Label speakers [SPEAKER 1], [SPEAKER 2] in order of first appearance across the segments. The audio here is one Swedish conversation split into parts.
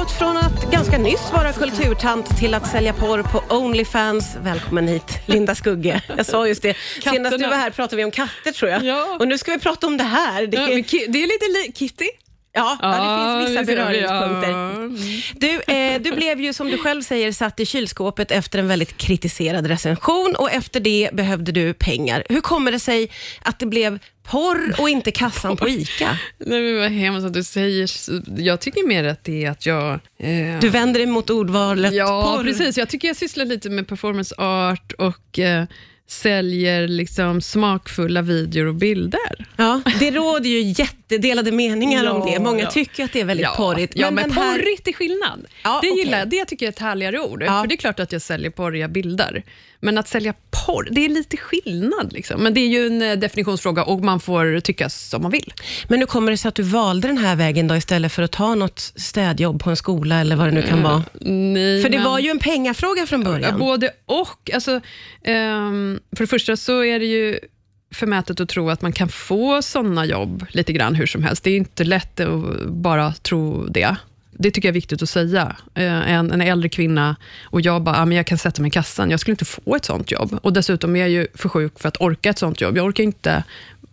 [SPEAKER 1] gått från att ganska nyss vara kulturtant till att sälja porr på Onlyfans. Välkommen hit, Linda Skugge. Jag sa just det. Senast du var här pratade vi om katter tror jag.
[SPEAKER 2] Ja.
[SPEAKER 1] Och nu ska vi prata om det här. Det
[SPEAKER 2] Ja,
[SPEAKER 1] är,
[SPEAKER 2] Ki- det är lite li- Kitty.
[SPEAKER 1] Ja, ja, det finns vissa beröringspunkter.
[SPEAKER 2] Ja. Mm.
[SPEAKER 1] Du, eh, du blev ju som du själv säger satt i kylskåpet efter en väldigt kritiserad recension och efter det behövde du pengar. Hur kommer det sig att det blev porr och inte kassan på ICA?
[SPEAKER 2] Nej, men vad hemskt att du säger. Jag tycker mer att det är att jag... Eh,
[SPEAKER 1] Du vänder dig mot ordvalet
[SPEAKER 2] ja,
[SPEAKER 1] porr.
[SPEAKER 2] precis. Jag tycker jag sysslar lite med performance art och eh, säljer liksom smakfulla videor och bilder.
[SPEAKER 1] Ja, det råder ju jättedelade meningar om
[SPEAKER 2] Ja,
[SPEAKER 1] det. Många
[SPEAKER 2] ja.
[SPEAKER 1] tycker att det är väldigt
[SPEAKER 2] ja,
[SPEAKER 1] porrigt.
[SPEAKER 2] Ja, men,
[SPEAKER 1] här-
[SPEAKER 2] porrigt är skillnad.
[SPEAKER 1] Ja,
[SPEAKER 2] det gillar jag. Det tycker jag är ett härligare ord. För Det är klart att jag säljer porriga bilder. Men att sälja porr, det är lite skillnad. Liksom. Men det är ju en eh, definitionsfråga och man får tycka som man vill.
[SPEAKER 1] Men hur kommer det sig att du valde den här vägen då istället för att ta något städjobb på en skola eller vad det nu kan vara?
[SPEAKER 2] Nej,
[SPEAKER 1] För det
[SPEAKER 2] men-
[SPEAKER 1] var ju en pengafråga från
[SPEAKER 2] Ja,
[SPEAKER 1] början.
[SPEAKER 2] både och. Alltså, ehm, för det första så är det ju förmätet att tro att man kan få såna jobb lite grann hur som helst. Det är inte lätt att bara tro det. Det tycker jag är viktigt att säga. Eh, En, en äldre kvinna och jag bara, ah, men jag kan sätta mig i kassan. Jag skulle inte få ett sånt jobb. Och Dessutom är jag ju för sjuk för att orka ett sånt jobb. Jag orkar inte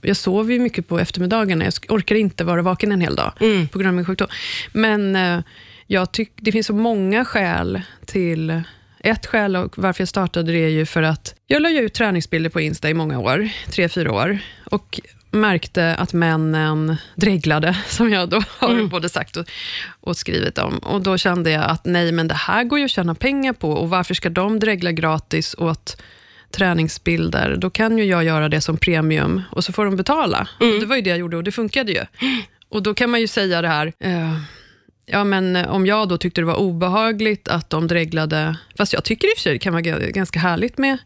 [SPEAKER 2] jag sover ju mycket på eftermiddagarna. Jag orkar inte vara vaken en hel dag på grund av min sjukdom. Men eh, jag tyck, det finns så många skäl till ett skäl och varför jag startade det är ju för att jag la ut träningsbilder på Insta i många år, tre, fyra år, och märkte att männen dreglade, som jag då har både sagt och, och skrivit om. Och Då kände jag att nej, men det här går ju att tjäna pengar på och varför ska de dregla gratis åt träningsbilder? Då kan ju jag göra det som premium och så får de betala. Det var ju det jag gjorde och det funkade ju. Och Då kan man ju säga det här, eh, Ja, men eh, om jag då tyckte det var obehagligt att de dreglade, fast jag tycker i och för sig det kan vara ganska härligt med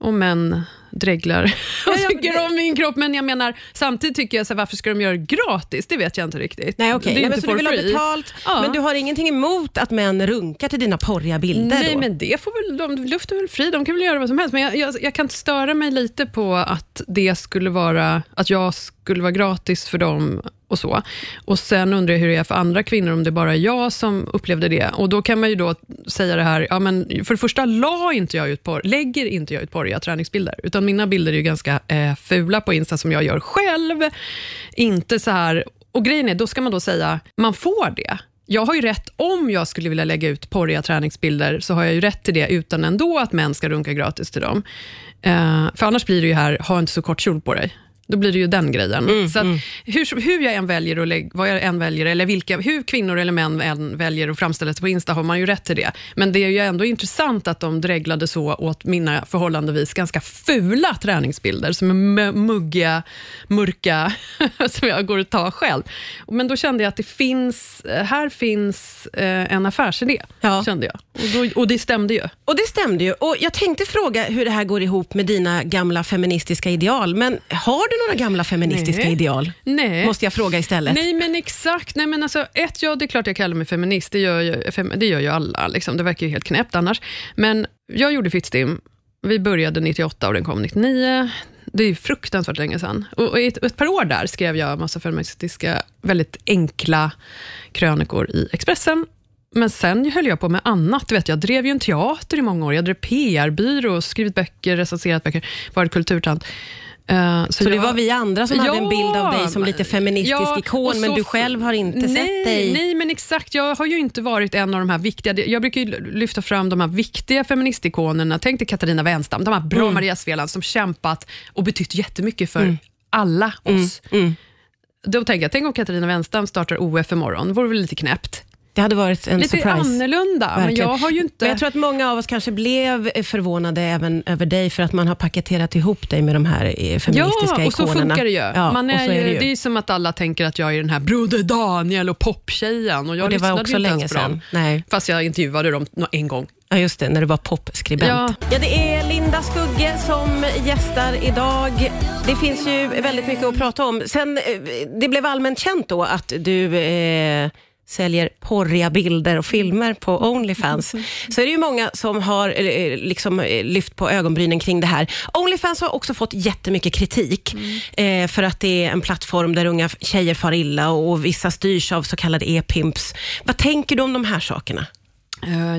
[SPEAKER 2] om män dreglar och
[SPEAKER 1] ja,
[SPEAKER 2] tycker
[SPEAKER 1] det-
[SPEAKER 2] om min kropp, men jag menar, samtidigt tycker jag så här, varför ska de göra det gratis? Det vet jag inte riktigt.
[SPEAKER 1] Nej, okej.
[SPEAKER 2] Det är
[SPEAKER 1] Nej, men
[SPEAKER 2] inte
[SPEAKER 1] så du vill ha betalt,
[SPEAKER 2] Ja.
[SPEAKER 1] men du har ingenting emot att män runkar till dina porriga bilder
[SPEAKER 2] Nej,
[SPEAKER 1] då?
[SPEAKER 2] men det får väl, de, luften är väl fri, de kan väl göra vad som helst. Men jag, jag, jag kan störa mig lite på att det skulle vara, att jag skulle vara gratis för dem och så. Och Sen undrar jag hur det är för andra kvinnor, om det bara är jag som upplevde det. Och Då kan man ju då säga det här, ja, men för det första la inte jag ut porr, lägger inte jag ut porriga träningsbilder, utan mina bilder är ju ganska eh, fula på Insta som jag gör själv. Inte så här, och grejen är, då ska man då säga, man får det. Jag har ju rätt, om jag skulle vilja lägga ut porriga träningsbilder, så har jag ju rätt till det utan ändå att män ska runka gratis till dem. Eh, för annars blir det ju här, ha inte så kort kjol på dig. Då blir det ju den grejen. så att, hur, hur jag än väljer, att lägg, vad jag än väljer, eller vilka, hur kvinnor eller män än väljer att framställa sig på Insta, har man ju rätt till det. Men det är ju ändå intressant att de dreglade så åt mina förhållandevis ganska fula träningsbilder, som är muggiga, mörka, som jag går och tar själv. Men då kände jag att det finns, här finns eh, en affärsidé,
[SPEAKER 1] Ja.
[SPEAKER 2] kände jag. Och, då, och det stämde ju.
[SPEAKER 1] Och det stämde ju. Och jag tänkte fråga hur det här går ihop med dina gamla feministiska ideal. Men har du några gamla feministiska
[SPEAKER 2] Nej.
[SPEAKER 1] ideal?
[SPEAKER 2] Nej.
[SPEAKER 1] Måste jag fråga istället.
[SPEAKER 2] Nej, men exakt. Nej, men alltså, ett, ja, det är klart jag kallar mig feminist. Det gör ju, fem, det gör ju alla. Liksom. Det verkar ju helt knäppt annars. Men jag gjorde Fittstim. Vi började 98 och den kom 99. Det är ju fruktansvärt länge sedan. Och, och i ett, ett par år där skrev jag massa feministiska, väldigt enkla krönikor i Expressen. Men sen höll jag på med annat. Du vet, jag drev ju en teater i många år. Jag drev PR-byrå, skrivit böcker, recenserat böcker, varit kulturtant. Eh,
[SPEAKER 1] Så det
[SPEAKER 2] jag-
[SPEAKER 1] var vi andra som hade en
[SPEAKER 2] Ja,
[SPEAKER 1] bild av dig som lite feministisk
[SPEAKER 2] ja,
[SPEAKER 1] ikon, men
[SPEAKER 2] så
[SPEAKER 1] du själv har inte
[SPEAKER 2] nej,
[SPEAKER 1] sett dig...
[SPEAKER 2] Nej, men exakt. Jag har ju inte varit en av de här viktiga... Jag brukar ju lyfta fram de här viktiga feministikonerna. Tänk dig Katarina Wenstam, de här bra
[SPEAKER 1] Mm.
[SPEAKER 2] Maria Sveland som kämpat och betytt jättemycket för alla oss.
[SPEAKER 1] Mm.
[SPEAKER 2] Då tänker jag, tänk om Katarina Wenstam startar OF imorgon. Det vore väl lite knäppt?
[SPEAKER 1] Det hade varit en
[SPEAKER 2] Lite
[SPEAKER 1] surprise.
[SPEAKER 2] annorlunda, men jag har ju inte...
[SPEAKER 1] Men jag tror att många av oss kanske blev eh, förvånade även över dig för att man har paketerat ihop dig med de här eh, feministiska
[SPEAKER 2] Ja, och så
[SPEAKER 1] ikonerna.
[SPEAKER 2] funkar det ju.
[SPEAKER 1] Ja,
[SPEAKER 2] Man är ju,
[SPEAKER 1] är det ju.
[SPEAKER 2] det är som att alla tänker att jag är den här Broder Daniel och poptjejen. Och jag
[SPEAKER 1] och det var också länge
[SPEAKER 2] ens
[SPEAKER 1] sedan. Nej.
[SPEAKER 2] Fast jag intervjuade dem en gång.
[SPEAKER 1] Ja, just det, när du var popskribent.
[SPEAKER 2] Ja.
[SPEAKER 1] Ja. det är Linda Skugge som gästar idag. Det finns ju väldigt mycket att prata om. Sen, eh, det blev allmänt känt då att du eh, säljer porriga bilder och filmer på Onlyfans, så är det ju många som har eh, liksom, eh, lyft på ögonbrynen kring det här. Onlyfans har också fått jättemycket kritik, eh, för att det är en plattform där unga tjejer far illa och vissa styrs av så kallade e-pimps. Vad tänker du om de här sakerna?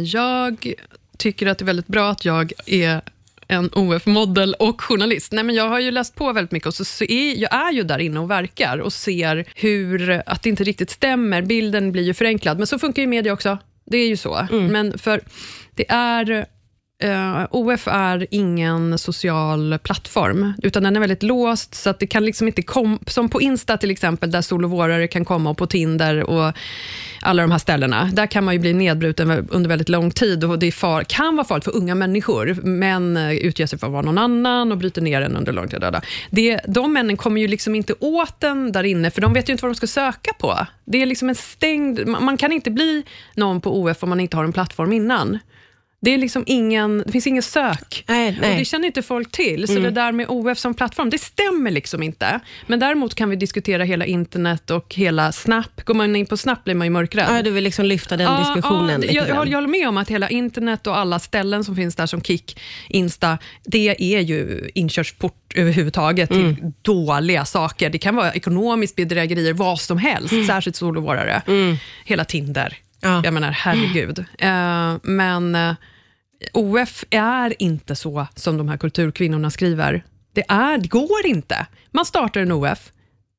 [SPEAKER 2] Jag tycker att det är väldigt bra att jag är en OF-modell och journalist. Nej, men jag har ju läst på väldigt mycket och så så är, jag är ju där inne och verkar och ser hur, att det inte riktigt stämmer. Bilden blir ju förenklad, men så funkar ju media också. Det är ju så. Men för det är... Eh, uh, OF är ingen social plattform, utan den är väldigt låst, så att det kan liksom inte komma... Som på Insta till exempel, där sol och vårare kan komma, och på Tinder och alla de här ställena. Där kan man ju bli nedbruten under väldigt lång tid och det är far, kan vara farligt för unga människor. Män eh, utger sig för att vara någon annan och bryter ner en under lång tid. Det, de männen kommer ju liksom inte åt den där inne, för de vet ju inte vad de ska söka på. Det är liksom en stängd... Man kan inte bli någon på OF om man inte har en plattform innan. Det, är liksom ingen, det finns ingen sök.
[SPEAKER 1] Nej,
[SPEAKER 2] Och
[SPEAKER 1] nej.
[SPEAKER 2] det känner inte folk till. Så det där med OF som plattform, det stämmer liksom inte. Men däremot kan vi diskutera hela internet och hela Snap. Går man in på Snap blir man ju mörkrädd.
[SPEAKER 1] Ja, du vill liksom lyfta den diskussionen
[SPEAKER 2] ja, jag, jag, håller- jag håller med om att hela internet och alla ställen som finns där som Kik, Insta, det är ju inkörsport överhuvudtaget
[SPEAKER 1] Mm.
[SPEAKER 2] till dåliga saker. Det kan vara ekonomiskt bedrägerier, vad som helst, särskilt solovårare. Hela Tinder.
[SPEAKER 1] Ja.
[SPEAKER 2] Jag menar, herregud. Eh, men eh, OF är inte så som de här kulturkvinnorna skriver. Det, är, det går inte. Man startar en OF,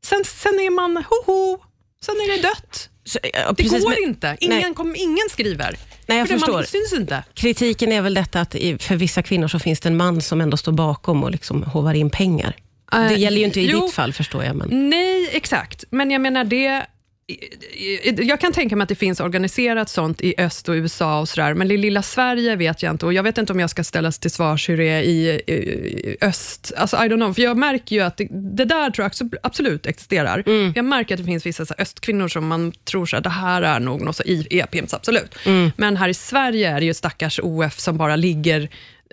[SPEAKER 2] sen, sen är man hoho, sen är det dött.
[SPEAKER 1] Så, ja,
[SPEAKER 2] Det
[SPEAKER 1] precis,
[SPEAKER 2] går
[SPEAKER 1] men
[SPEAKER 2] inte. Ingen, kom, ingen skriver.
[SPEAKER 1] Nej, jag
[SPEAKER 2] för det
[SPEAKER 1] förstår.
[SPEAKER 2] Man syns inte.
[SPEAKER 1] Kritiken är väl detta att för vissa kvinnor så finns det en man som ändå står bakom och liksom hovar in pengar. Det
[SPEAKER 2] Eh,
[SPEAKER 1] gäller ju inte i
[SPEAKER 2] jo.
[SPEAKER 1] ditt fall förstår jag. Men...
[SPEAKER 2] Nej, exakt. Men jag menar det... Jag kan tänka mig att det finns organiserat sånt i öst och USA och sådär, men i lilla Sverige vet jag inte. Och Jag vet inte om jag ska ställas till svars hur det är i, i öst. Alltså, I don't know, för jag märker ju att det, det där tror jag absolut existerar. Jag märker att det finns vissa så här, östkvinnor som man tror att det här är nog något så i e-pimps, absolut. Men här i Sverige är det ju stackars OF som bara ligger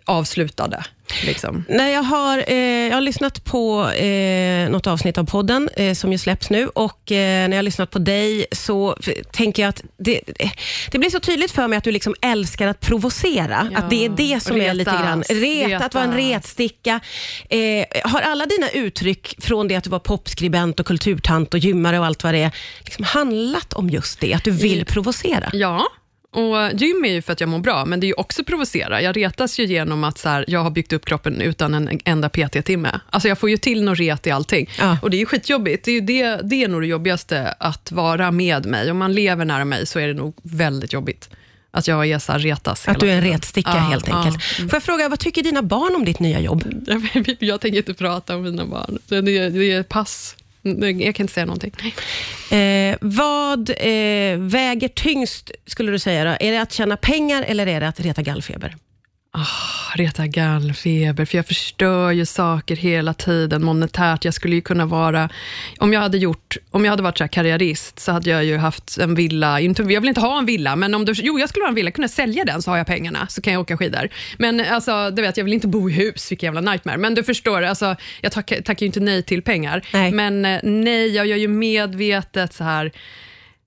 [SPEAKER 2] avslutade. Liksom.
[SPEAKER 1] Nej, jag, har, eh, jag har lyssnat på eh, något avsnitt av podden eh, som ju släpps nu och eh, när jag har lyssnat på dig så tänker jag att det, det blir så tydligt för mig att du liksom älskar att provocera.
[SPEAKER 2] Ja,
[SPEAKER 1] att det är det som är lite grann
[SPEAKER 2] retas,
[SPEAKER 1] ret, att vara en
[SPEAKER 2] retas.
[SPEAKER 1] retsticka. Eh, har alla dina uttryck från det att du var popskribent och kulturtant och gymmare och allt vad det är, liksom handlat om just det? Att du vill provocera?
[SPEAKER 2] Ja, och gym är ju för att jag mår bra, men det är ju också provocera. Jag retas ju genom att så här, jag har byggt upp kroppen utan en enda PT-timme. Alltså jag får ju till något ret i allting.
[SPEAKER 1] Ja.
[SPEAKER 2] Och det är ju skitjobbigt. Det är, ju det, det är nog det jobbigaste, att vara med mig. Om man lever nära mig så är det nog väldigt jobbigt. Att jag är så här retas
[SPEAKER 1] Att du är en retsticka
[SPEAKER 2] Ja,
[SPEAKER 1] helt
[SPEAKER 2] ja.
[SPEAKER 1] enkelt. Får jag fråga, vad tycker dina barn om ditt nya jobb?
[SPEAKER 2] Jag, jag tänker inte prata om mina barn. Det, det, det är pass. Jag kan inte säga någonting.
[SPEAKER 1] Eh, vad eh, väger tyngst, skulle du säga? Då? Är det att tjäna pengar eller är det att reta gallfeber?
[SPEAKER 2] Ah, reta gallfeber, för jag förstör ju saker hela tiden monetärt. Jag skulle ju kunna vara, om jag hade gjort, om jag hade varit så här karriärist så hade jag ju haft en villa, jag vill inte ha en villa, men om du, jo jag skulle ha en villa, kunna sälja den så har jag pengarna, så kan jag åka skidor. Men alltså, du vet, jag vill inte bo i hus, vilken jävla nightmare. Men du förstår, alltså, jag tackar, tackar ju inte nej till pengar.
[SPEAKER 1] Nej.
[SPEAKER 2] Men eh, nej, jag gör ju medvetet så här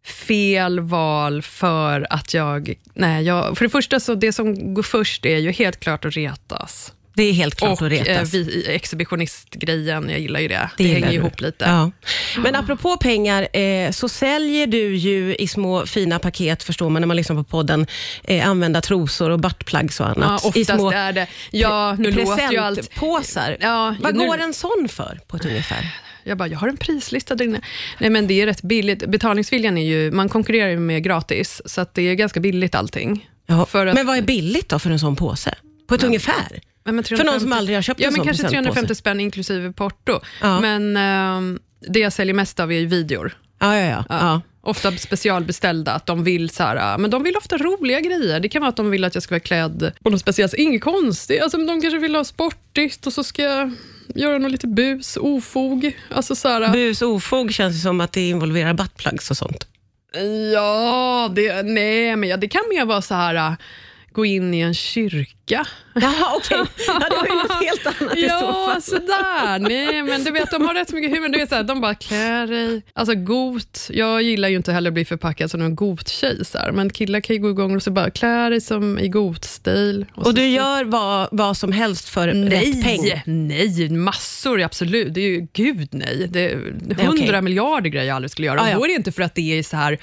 [SPEAKER 2] fel val för att jag... Nej, jag för det första, så det som går först är ju helt klart att retas.
[SPEAKER 1] Det är helt klart
[SPEAKER 2] och
[SPEAKER 1] att
[SPEAKER 2] eh,
[SPEAKER 1] retas.
[SPEAKER 2] vi, exhibitionistgrejen, jag gillar ju det. Det,
[SPEAKER 1] gillar
[SPEAKER 2] hänger
[SPEAKER 1] du.
[SPEAKER 2] ihop lite.
[SPEAKER 1] Ja. Men apropå pengar, eh, så säljer du ju i små fina paket, förstår man när man lyssnar på podden, eh, använda trosor och buttplugs och
[SPEAKER 2] Ja,
[SPEAKER 1] annat. I
[SPEAKER 2] oftast
[SPEAKER 1] små
[SPEAKER 2] är det... Ja, nu låter ju allt...
[SPEAKER 1] presentpåsar.
[SPEAKER 2] Ja,
[SPEAKER 1] Vad
[SPEAKER 2] nu-
[SPEAKER 1] går en sån för på ett ungefär?
[SPEAKER 2] Jag bara, jag har en prislista där inne. Nej, men det är rätt billigt. Betalningsviljan är ju... Man konkurrerar ju med gratis, så det är ganska billigt allting.
[SPEAKER 1] Ja.
[SPEAKER 2] Att-
[SPEAKER 1] Men vad är billigt då för en sån påse? På ett ungefär?
[SPEAKER 2] Ja, men
[SPEAKER 1] För någon
[SPEAKER 2] 350
[SPEAKER 1] som aldrig har köpt
[SPEAKER 2] ja,
[SPEAKER 1] en
[SPEAKER 2] men
[SPEAKER 1] sån
[SPEAKER 2] kanske
[SPEAKER 1] presentpåse.
[SPEAKER 2] 350 spänn inklusive porto.
[SPEAKER 1] Ja.
[SPEAKER 2] Men ehm, det jag säljer mest av är ju videor.
[SPEAKER 1] Ja, ja, ja. ja.
[SPEAKER 2] Ofta specialbeställda, att de vill så här, men de vill ofta roliga grejer. Det kan vara att de vill att jag ska vara klädd på något speciellt, inget konstigt. Alltså, de kanske vill ha sportigt och så ska jag göra något lite bus, ofog. Alltså, så här,
[SPEAKER 1] Bus och ofog känns som att det involverar buttplugs och sånt.
[SPEAKER 2] ja, det, nej, men ja, det kan mer vara så här, gå in i en kyrka packa.
[SPEAKER 1] Jaha, okej. Ja, det var ju något helt annat i så fall.
[SPEAKER 2] sådär. Nej, men du vet, de har rätt så mycket humor. Du vet, såhär, de bara klär dig. Alltså got. Jag gillar ju inte heller att bli förpackad som en got-tjej, men killar kan ju gå igång och så bara klä dig som i got-stil.
[SPEAKER 1] Och
[SPEAKER 2] så-
[SPEAKER 1] du gör vad, vad som helst för rätt peng?
[SPEAKER 2] Nej, nej, massor absolut. Det är ju, gud nej. Det är hundra miljarder grejer jag aldrig skulle göra.
[SPEAKER 1] Ah, ja.
[SPEAKER 2] Och då är det inte för att det är så här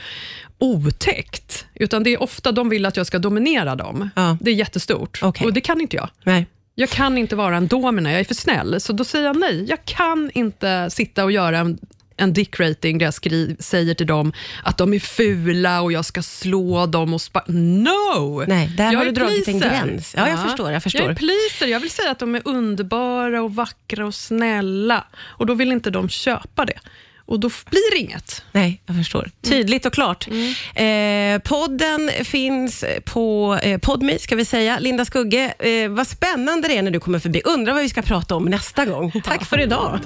[SPEAKER 2] otäckt, utan det är ofta de vill att jag ska dominera dem.
[SPEAKER 1] Ja.
[SPEAKER 2] Det är jättestort
[SPEAKER 1] Okej.
[SPEAKER 2] och det kan inte jag.
[SPEAKER 1] Nej.
[SPEAKER 2] Jag kan inte vara en domina, jag är för snäll. Så då säger jag nej. Jag kan inte sitta och göra en, en dick-rating där jag skri- säger till dem att de är fula och jag ska slå dem och spa- No!
[SPEAKER 1] Nej, där
[SPEAKER 2] jag
[SPEAKER 1] har du dragit en gräns. Ja, jag förstår, jag förstår.
[SPEAKER 2] Jag är pleaser. Jag vill säga att de är underbara och vackra och snälla. Och då vill inte de köpa det. Och då blir det inget.
[SPEAKER 1] Nej, jag förstår. Tydligt och klart.
[SPEAKER 2] Mm.
[SPEAKER 1] Eh, podden finns på eh, Podme, ska vi säga. Linda Skugge, eh, vad spännande det är när du kommer förbi. Undrar vad vi ska prata om nästa gång. Tack för idag.